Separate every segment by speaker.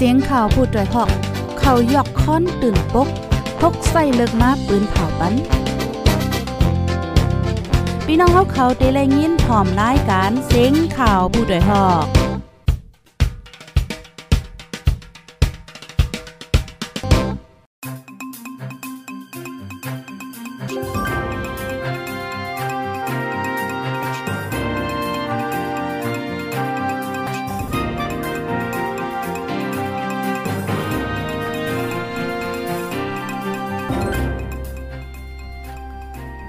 Speaker 1: เสียงข่าวพูดด้วยหอก เขายอกค้อนตื่นปกพกใส่เลิกมาปืนเผาปันพี่น้องเขาเขาเตะแลยินพร้อมรายการเสียงข่าวผู้ด้วยหอก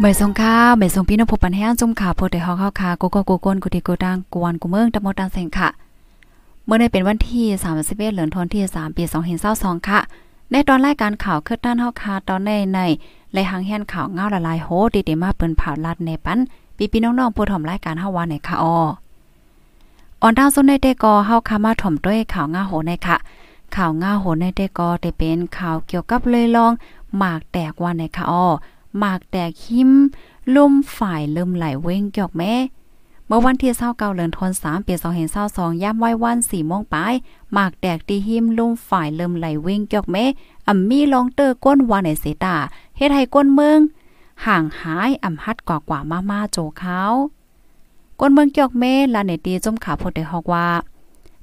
Speaker 1: ใบสงข้าวใบสงพี่น้องผู้ปันแห้งจุ่มขาโพดได้ฮอกข้าวคาโกโกโกก้นกุติโกดังกวนกูเมืองตะมดตังเซงค่ะ เมื่อในเป็นวันที่31เดือนธันวาคม3ปี2022ค่ะ ในตอนรายการข่าวคือด้านเฮาคาตอนในในและหางแห่นข่าวเงาละลายโหดีๆมาเปิ้นผ่าลัดในปันปีพี่น้องๆผู้ถ่อมรายการเฮาว่าในค่ะออออนดาวซุนในเตกอเฮาคามาถ่อมด้วยข่าวเงาโหในค่ะ ข่าวเงาโหในเตกอได้เป็นข่าวเกี่ยวกับเลยลองหมากแตกว่าในค่ะออ หมากแตกหิมลุ่มฝ่ายเริ่มไหลเว้งเกอกแม่เมื่อวันที่29เดือนธันวาคมปี2022ย่ำไว้วัน4โมงปลายหมากแตกตีหิมลุ่มฝ่ายเริ่มไหลเว้งเกอกแม่อ่ำมีลองเตอร์ก้นวานในเสตาเฮ็ดให้ก้นเมืองห่างหายอ่ำฮัดกว่ากว่ามามาโจเขาก้นเมืองเกอกแม่ลาเนตีจมขาพดได้ฮอกว่า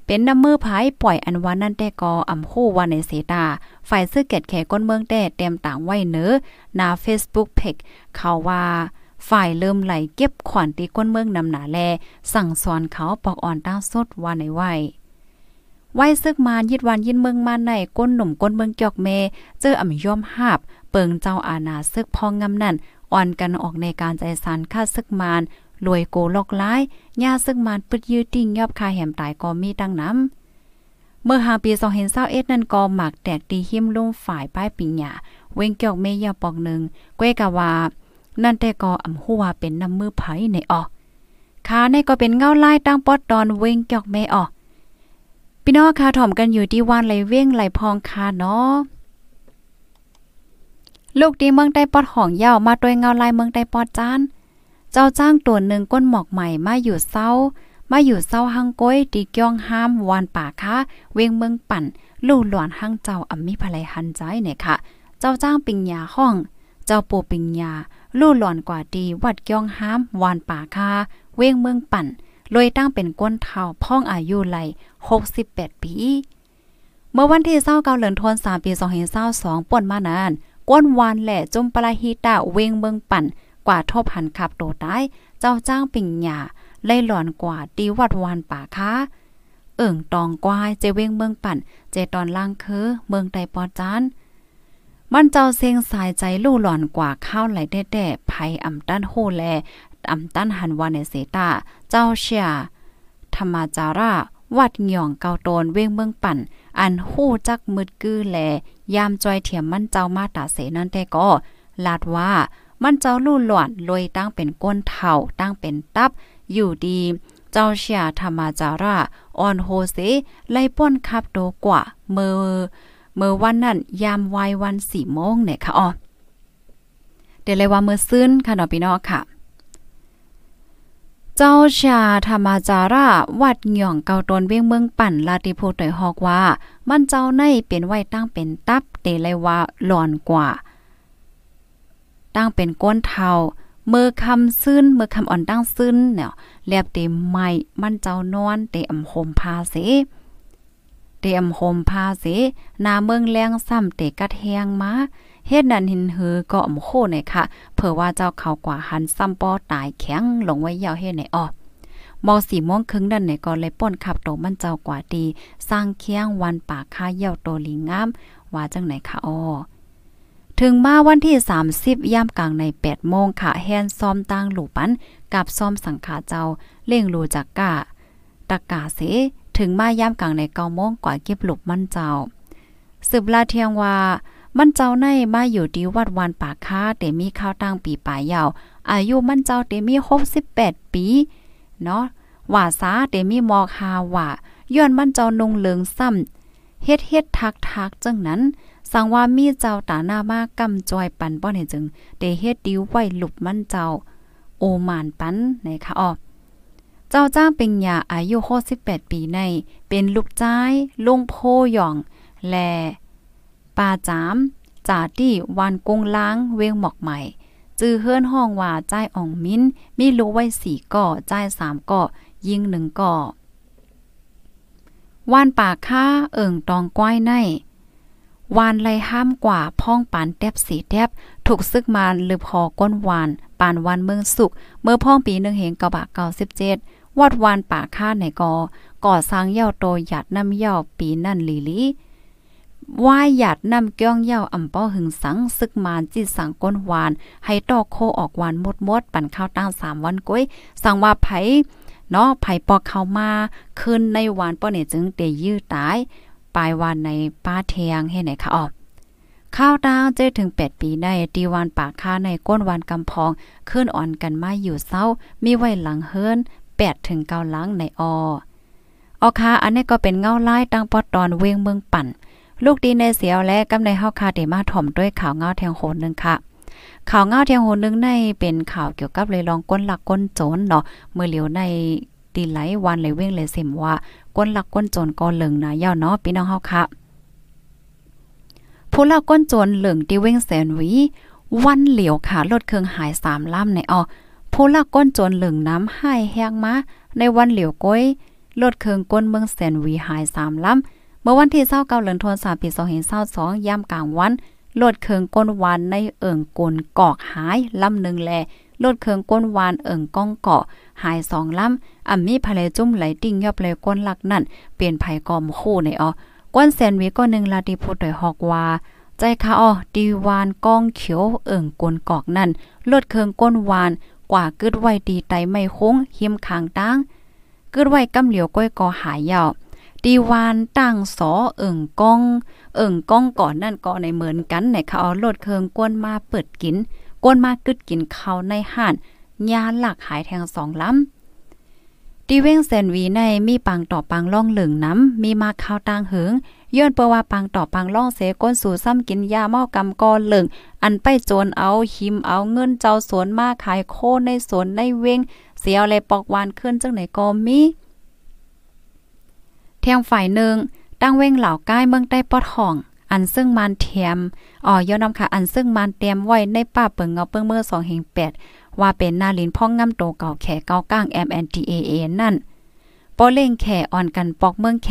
Speaker 1: เป็นน้ำมือภายปล่อยอันวันนั่นแต่กออ่ำคู่วันในเสตา ฝ่ายซื้อเกตแขก้นเมืองแต่เต็มต่างไว้เนื้อนา Facebook เพกเขาว่าฝ่ายเริ่มไหลเก็บขวัญตีก้นเมืองนำหนาแล สั่งสอนเขาปอกอ่อนตั้งสุดวันในไหว้ไว้ซึกมานยิดวันยินเมืองมาในก้นหนุ่มก้นเมืองจอกเม เจออ่ำย่อมหาบ เปิงเจ้าอาณาซึกพองงำนั่นอ่อนกันออกในการใจสันค่าซึกมาน รวยโกลอกล้ายยาซึ่งมันปึดยืดติ้งยอบคาแหมตายก็มีตั้งน้ำเมื่อหาปี2021นั่นก็หมักแตกตีหิมลุ่มฝ่ายป้ายปิงหยาเว้งเกี่ยวเมยาปอกหนึ่งก้วยกะว่า นั่นแต่ก็อำหัวเป็นน้ำมือไผในออกขาในก็เป็นเงาไลายตั้งปอดตอนเว้งเกี่ยวเมออกพี่น้องคาถ่อมกันอยู่ที่วานไหลเว้งไหลพองคาเนาะลูกดีเมืองใต้ปอดของยาวมาด้วยเงาลายเมืองใต้ปอดจาน เจ้าจ้างตัวหนึ่งก้นหมอกใหม่มาอยู่เศร้ามาอยู่เศร้าหังก้อยตีเกียงห้ามวานป่าค้าเวงเมืองปั่น ลู่หลวนหังเจ้าอมีภรรยหันใจเนี่ยค่ะ เจ้าจ้างปิงยาห้อง เจ้าปูปิงยา ลู่หลอนกว่าดีวัดเกียงห้ามวานป่าค้าเวงเมืองปั่นลอยตั้งเป็นก้นเท่าพ่องอายุไหล68 ปี เมื่อวันที่29เดือนธันวามปี2022ป่นมานานก้นวานแหล่จุมปลาฮีตาเวงเมืองปั่น กว่าทบหันขับโตได้เจ้าจ้างปิ่งหยาไล่หลอนกว่าตีวัดวานป่าค้าเอิ่งตองกวายเจเวงเมืองปั่น เจตอนล่างคือเมืองไตปอจานมันเจ้าเซงสายใจลู่หลอนกว่าข้าวไหลแด่ๆภัยอ่ำต้านโฮแลอ่ำต้านหันวานในเสตาเจ้าเชียธรรมาจาราวัดหย่องเกาโตนเว้งเมืองปั่น อันหู้จักมืดกือแล ยามจอยเถียมมันเจ้ามาตาเสนั่นแต่ก็ลาดว่า มันเจ้าลู่หลวนลอยตั้งเป็นก้นเท่าตั้งเป็นตับ อยู่ดี เจ้าเชียธรรมาจาราออนโฮเซไล่ป้นคับโดกว่าเมื่อเมื่อวันนั้นยามวายวันสี่โมงเนี่ยค่ะอ๋อเดี๋ยวเลยว่าเมื่อซึ้นค่ะเนาะพี่น้องค่ะเจ้าชาธรรมาจาราวัดหย่องเกาตนเวียงเมืองปั่นลาติโพตอยฮอกว่า มันเจ้าในเป็นไว้ตั้งเป็นตับเตเลยว่าหลอนกว่า ตั้งเป็นก้นเทาเมื่อคำซึ้นเมื่อคำอ่อนตั้งซึ้นเนี่ยแลบเต็มใหม่มันเจ้านอนเตอำโฮมพาเสเตอำโฮมพาเสนาเมืองแรงซ้ำเตกัดแหงมาเฮ็ดนั้นหินหือก็อำโคเนี่ยค่ะเผื่อว่าเจ้าเขากว่าหันซ้ำปอตายแข็งลงไว้ยาวเฮ็ดไหนออมอสีม่วงครึ่งดันไหนก็เลยป้นขับโตมันเจ้ากว่าดี สร้างเคียงวันป่าค่าเยี่ยวโตลิงงาม ว่าจังไหนคะอ้อ ถึงมาวันที่ 30ย่ามกลางใน8โมงค่ะแฮนซ้อมตั้งหลูปันกับซ้อมสังขาเจ้าเล่งรูจากกะตะกาเสถึงมาย่ามกลางในเก้าโมงกว่าเก็บหลบมั่นเจ้าสืบลาเทียงว่ามั่นเจ้าในมาอยู่ดีวัดวันป่าค้าแต่มีข้าวตั้งปีป่ายาว อายุมั่นเจ้าเตมี68ปีเนาะว่าซาเตมีมอกฮาว่าย้อนมั่นเจ้านงเลิงซ้ำ เฮ็ดเฮ็ดทักทักจังนั้นสังว่ามีเจ้าตาหน้ามากกำจอยปันป้อนเห็นจึงเดเฮ็ดดิวไว้หลุบมันเจ้า โอมานปันนะคะอ๋อเจ้าจ้างเป็นยาอายุ68ปีใน เป็นลูกจ้ายลุงโพหย่อง และปาจามจ่าตี้วันกงล้างเวงหมอกใหม่จื้อเฮือนห้องว่าจ่ายอ่องมิ้น มีรู้ไว้สี่ก่อจ่ายสามก่อยิงหนึ่งก่อ วานป่าค่าเอิ่งตองก้อยในวานไลห้ามกว่าพ่องปานแทบสีแทบถูกซึกมาหรือพอก้นวานปานวันเมืองสุกเมื่อพ่องปีหนึ่งเหงกะบะเก่าสิบเจ็ดวัดวานป่าค่าในกอก่อสร้างเย่าโตหยัดน้ำเย่าปีนั่นลีลีว่ายหยัดน้ำเกี้ยงเย่าอ่ำป้อหึงสังซึกมานจิตสังก้นวาน ให้ตอกโคออกวานมดมดปั่นข้าวตั้งสามวันก้อย สั่งว่าไผ เนาะไผปอกเข้ามาขึ้นในวานป้อเนี่ยจึงเตยื้อตาย ปลายวันในป้าเทียงให้ไหนคะออกข้าวดาวเจถึง 8 ปีในตีวานปากค่าในก้นวานกำพองขึ้นอ่อนกันมาอยู่เศร้า มีไว้หลังเฮิรน8ถึง9หลังในอออคาอันนี้ก็เป็นเงาไลายตั้งปอตอนเวงเมืองปั่น ลูกดีในเสียวและกำในเฮาคาเดมาถ่อมด้วยข่าวเงาแทงโหนนึงค่ะ ข่าวเงาแทงโหนนึงในเป็นข่าวเกี่ยวกับเลยลองก้นหลักก้นโจรเนาะเมื่อเหลียวในตีไหลวันเลยเว้งเลยเสมว่าก้นหลักก้นโจรก็เลิงนะย่าเนาะพี่น้องเฮาค่ะผู้ลักก้นโจรเหลิงที่เว้งแสนวีวันเหลียวค่ะลดเครื่องหายสามลำในออผู้ลักก้นโจรเหลิงน้ำให้แห้งมาในวันเหลียวก้อยลดเครื่องก้นเมืองแสนวีหายสามลำเมื่อวันที่เศร้าเก้าเดือนธันวามปีสองเห็นเศร้าสองย่ำกลางวัน ลดเคืองก้นวันในเอิ่งกลกอกหายลำหนึ่งแลลดเคืองก้นวานเอิ่งก้องเกาะหายสองลำอ่ำมีภะเลจุ่มไหลติ่งยอบเลยก้นหลักนั่นเปลี่ยนไผกอมคู่ในอ๋อก้นแซนวิก็หนึ่งลาดีพูดโดยฮอกว่าใจค่ะอ๋อดีวานก้องเขียวเอิ่งกลกอกนั่นลดเคืองก้นวานกว่ากึดไว้ดีไตไม่คงหิมคางตั้งกึดไว้กำเหลียวก้อยกอหายยาว ดีวานตั้งสอเอิ่งก้อง เอิ่งก้องก่อนนั่นก็ในเหมือนกันในเขาเอาลดเครื่องก้นมาเปิดกินก้นมากึดกินเขาในห่านยาหลักหายแทงสองล้ำดีเว้งแซนวีในมีปังต่อปังล่องเหลืองน้ำมีมาข้าวตางเหิงย้อนเปว่าปังต่อปังล่องเสก้นสู่ซ้ำกินยาเมากำกอเหลืองอันไปโจรเอาหิมเอาเงินเจ้าสวนมาขายโคในสวนในเวงเสียอะไรปอกวานขึ้นจังไหนก็มี ทียงฝ่ายหนึ่งตั้งเว้งเหล่าใกล้เมืองใต้ปอดห้อง อันซึ่งมันเทียมอ๋อยอนำค่ะอันซึ่งมันเตรียมไว้ในป้าเปิงเงาเปิงเมื่อ2เฮง8ว่าเป็นนาลินพ่องงำโตเก่าแขเก้าก้าง MNTAA นั่นปอเล่งแขอ่อนกันปอกเมืองแข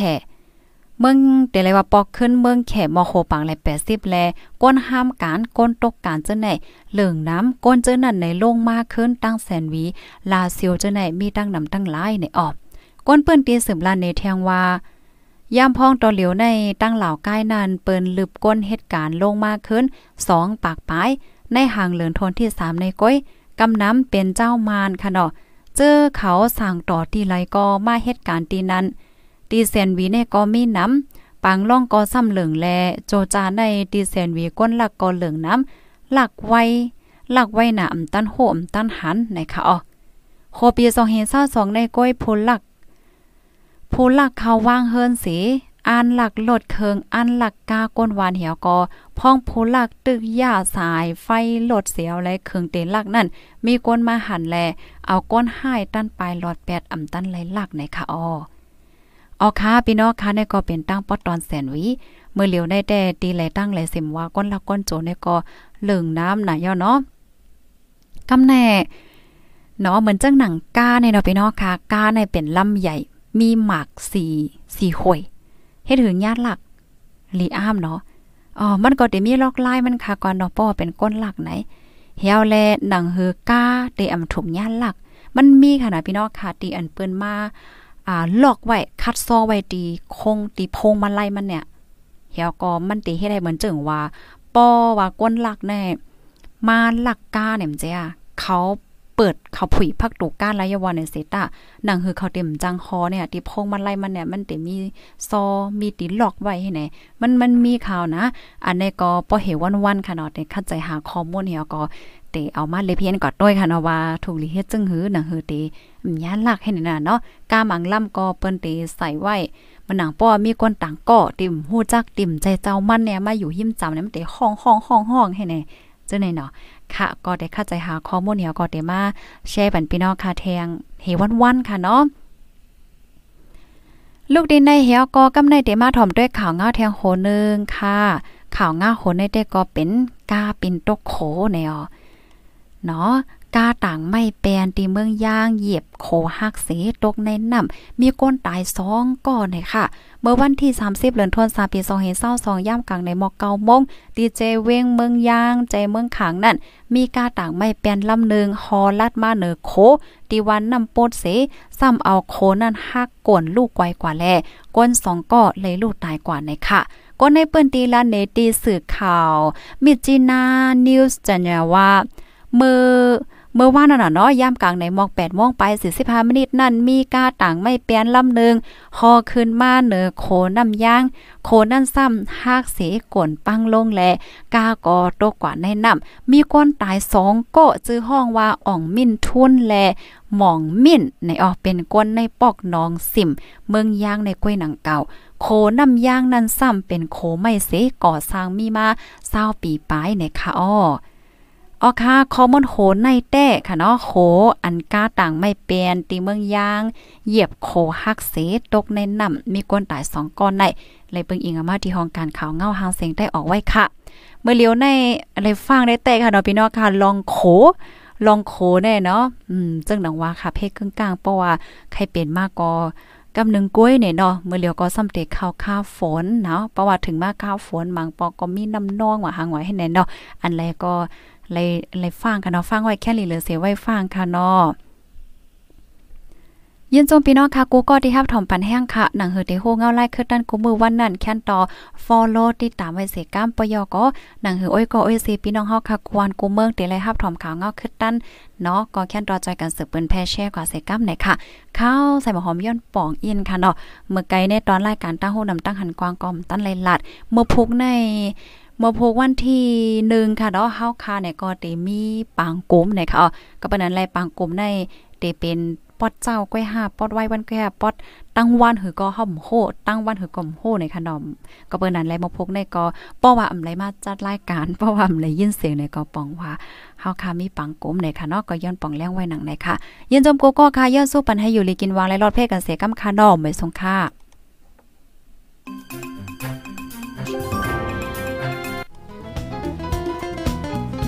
Speaker 1: เมืองเดเลยว่าปอกขึ้นเมืองแขมอโคปังแล80แลก้นห้ามการก้นตกการเจ้าไหนเหลืองน้ำก้นเจ้านั่นในโล่งมากขึ้นตั้งแสนวีลาซียวเจ้าไหนมีตั้งนำตั้งหลายในออบ ก้นเปิ้นตีสืบลานในแทงว่ายามพ้องต่อเหลียวในตั้งเหล่าใกล้นันเปิ้นลึบก้นเหตุการณ์ลงมากขึ้นสองปากปายในห่างเหลือนทนที่สามในก้อยกำน้ำเป็นเจ้ามารค่ะเนาะเจอเขาสั่งต่อตีไรก็มาเหตุการณ์ตีนั้นตีเซนวีในก็มีน้ำปังล่องก็ซ้ำเหลืองแลโจจาในตีเซนวีก้นหลักก็เหลืองน้ำหลักไวหลักไวหนาอำตันโหมตันหันในค่ะอ๋อโคปีสองเฮซ่าสองในก้อยพลหลัก ผู้หลักเขาว่างเฮินสีอันหลักลดเคิงอันหลักกาก้นวานเหี่ยวกอพ้องผู้หลักตึกย่าสายไฟหลดเสียวและเคิงเตนหลักนั่น มีก้นมาหันแล เอาก้นห้ตั้นปลายหลอดแปดอ่ำตั้นไหลหลักในค่ะออออค่ะพี่น้องค่ะในก็เป็นตั้งปอตอนแสนวิเมื่อเหลียวได้แต่ตีไหลตั้งไหลสิมว่าก้นลักก้นโจในก็เหลืองน้ำหน่ะย่อเนาะกำแน่เนาะเหมือนจังหนังก้าในเนาะพี่น้องค่ะก้าในเป็นลำใหญ่ มีหมากสีสี่ข่อยเฮ็ดถึงญาติหลักลีอ้ามเนาะอ๋อมันก็ได้มีลอกลายมันค่ะก่อนเนาะป้อเป็นก้นหลักไหนเฮียวแลหนังเฮือก้าเตอำถุงญาติหลัก มันมีค่ะนะพี่น้องค่ะตีอันเปิ้นมาอ่าลอกไว้คัดซอไว้ตีคงตีพงมาไล่มันเนี่ยเฮียวก็มันตีให้ได้เหมือนจึงว่าป้อว่าก้นหลักแน่มาหลักก้าเนี่ยมันจะเขา เปิดเขาผุยพักตูก้านไรยวันในเซตาหนังคือเขาเต็มจังคอเนี่ยที่พงมันไล่มันเนี่ยมันเต็มมีซอมีติหลอกไว้ให้ไหนมันมันมีข่าวนะ อันนี้ก็พอเหววันค่ะเนาะแต่เข้าใจหาข้อมูลเหี่ยก็เตเอามาเลยเพียนก่อนด้วยค่ะเนาะว่าถูกลิเฮ็ดจึงหือหนังหือเตย่านลักให้นี่นะเนาะกาหมังล่ำก็เปิ้นเตใส่ไว้มันหนังป้อมีคนต่างก่อติ่มฮู้จักติ่มใจเจ้ามันเนี่ยมาอยู่หิมจำเนี่ยมันเตห้องห้องห้องห้องให้ไห เส้นไหนเนาะค่ะก็ได้เข้าใจหาข้อมูลเหี่ยวก็ได้มาแชร์บันพี่น้องค่ะแทงเฮวันๆค่ะเนาะลูกดินในเหี่ยวก็กำในเดมาถ่อมด้วยข่าวง้าแทงโหนึงค่ะ ข่าวง้าโหในเด้ก็เป็นกาปินตกโขแนวเนาะ กาต่างไม่แปลนตีเมืองย่างเหยียบโคหักเสตกในน้ำมีก้นตายสองก่อนเลยค่ะ เมื่อวันที่ 30เดือนธันวาคมปี2022ย่ามกลางในมอกเกาโมงดีเจเวงเมืองย่างใจเมืองขางนั่นมีกาต่างไม่แปลนลำหนึ่งฮอลัดมาเหนือโคตีวันนำโปดเสซ้ำเอาโคนั่นหักก่นลูกไกวกว่าแลก้นสองก็เลยลูกตายกว่าในค่ะก็ในเปิ้นตีลาเนตีสื่อข่าว มิจินานิวส์จันยว่าเมื่อ เมื่อวานนั่นน่ะเนาะย่ามกลางในมอก8โมงไป45มินินั่นมีกาต่างไม่เปลี่ยนลำนึงฮอขึ้นมาเหนือโคน้ำย่าง โคนั่นซ้ำหากเสก่นปังลงแลกากอตกกว่าในน้ำมีก้นตายสองโกจื้อห้องว่าอ่องมิ่นทุนแลหม่องมิ่นในออกเป็นก้นในปอกนองสิมเมืองย่างในกล้วยหนังเก่า โคน้ำย่างนั้นซ้ำเป็นโคไม่เสก่อสร้างมีมาเศร้าปีปลายในค่ะอ้อ ออค่ะคอมอนโหในแต้ค่ะเนาะโหอันก้าต่างไม่เปลี่ยนตีเมืองยาง เหยียบโคหักเสตกในน้ำมีก้นตายสองก้อนในเลยเปิงอิงอามาที่ห้องการข่าวเงาหางเสียงได้ออกไว้ค่ะ เมื่อเลี้ยวในอะไรฟังได้แต่ค่ะเนาะพี่น้องค่ะลองโขลองโขแน่เนาะอืมจึงดังว่าค่ะเพศกึ่งกลางเพราะว่าใครเป็นมากก็กำหนึ่งกล้วยเนี่ยเนาะเมื่อเลียวก็ซ้ำเตกข้าวข้าวฝนเนาะเพราะว่าถึงมาข้าวฝนบางปอก็มีน้ำนองว่าหางไว้ให้แน่เนาะอันแรก็ เลยเลยฟังกันเนาะฟังไว้แค่ลีเหลือเสียไว้ฟังค่ะเนาะยินจมพี่น้องค่ะกูก็ที่ทับถอมปันแห้งค่ะหนังเหือเตโฮเงาไล่คือดันกูมือวันนั้นแค่นต่อ follow ติดตามไว้เสก้ามปยก็หนังเหืออ้อยก็อ้อยเสพี่น้องเฮาค่ะควรกูเมืองเตเลยทับถอมข่าวเงาคือดันเนาะก็แค่นรอใจกันสืบเปิ้นแพ่แช่กว่าเสก้ามไหนค่ะข้าวใส่หมอหอมย้อนป่องอินค่ะเนาะเมื่อไกลในตอนรายการตั้งโหนำตั้งหันกวางกอมตั้นไหลัดเมื่อพุกใน เมื่อพกวันที่หนึ่งค่ะเนาะเฮาคาเนี่ยก็เตมีปางกุมเนี่ยค่ะอ๋อก็เป็นนั้นแลปางกุมในเตเป็นปอดเจ้าก้อยห้าปอดไว้วันแก่ปอดตั้งวันหือก็ห่มโหตั้งวันหือก็มโหในขนมก็เปิ้นนั้นแลมาพกในก็ป้อว่าอำไรมาจัดรายการเพราะว่าอำไรยินเสียงในก็ปองว่าเฮาค่ะมีปังกุมในค่ะเนาะก็ย้อนปองแล้งไว้หนังในค่ะยินจมโกก็ค่ะย้อนสู้ปันให้อยู่ลีกินวางและรอดเพศกันเสียกำคาดอมไม่สงค่ะ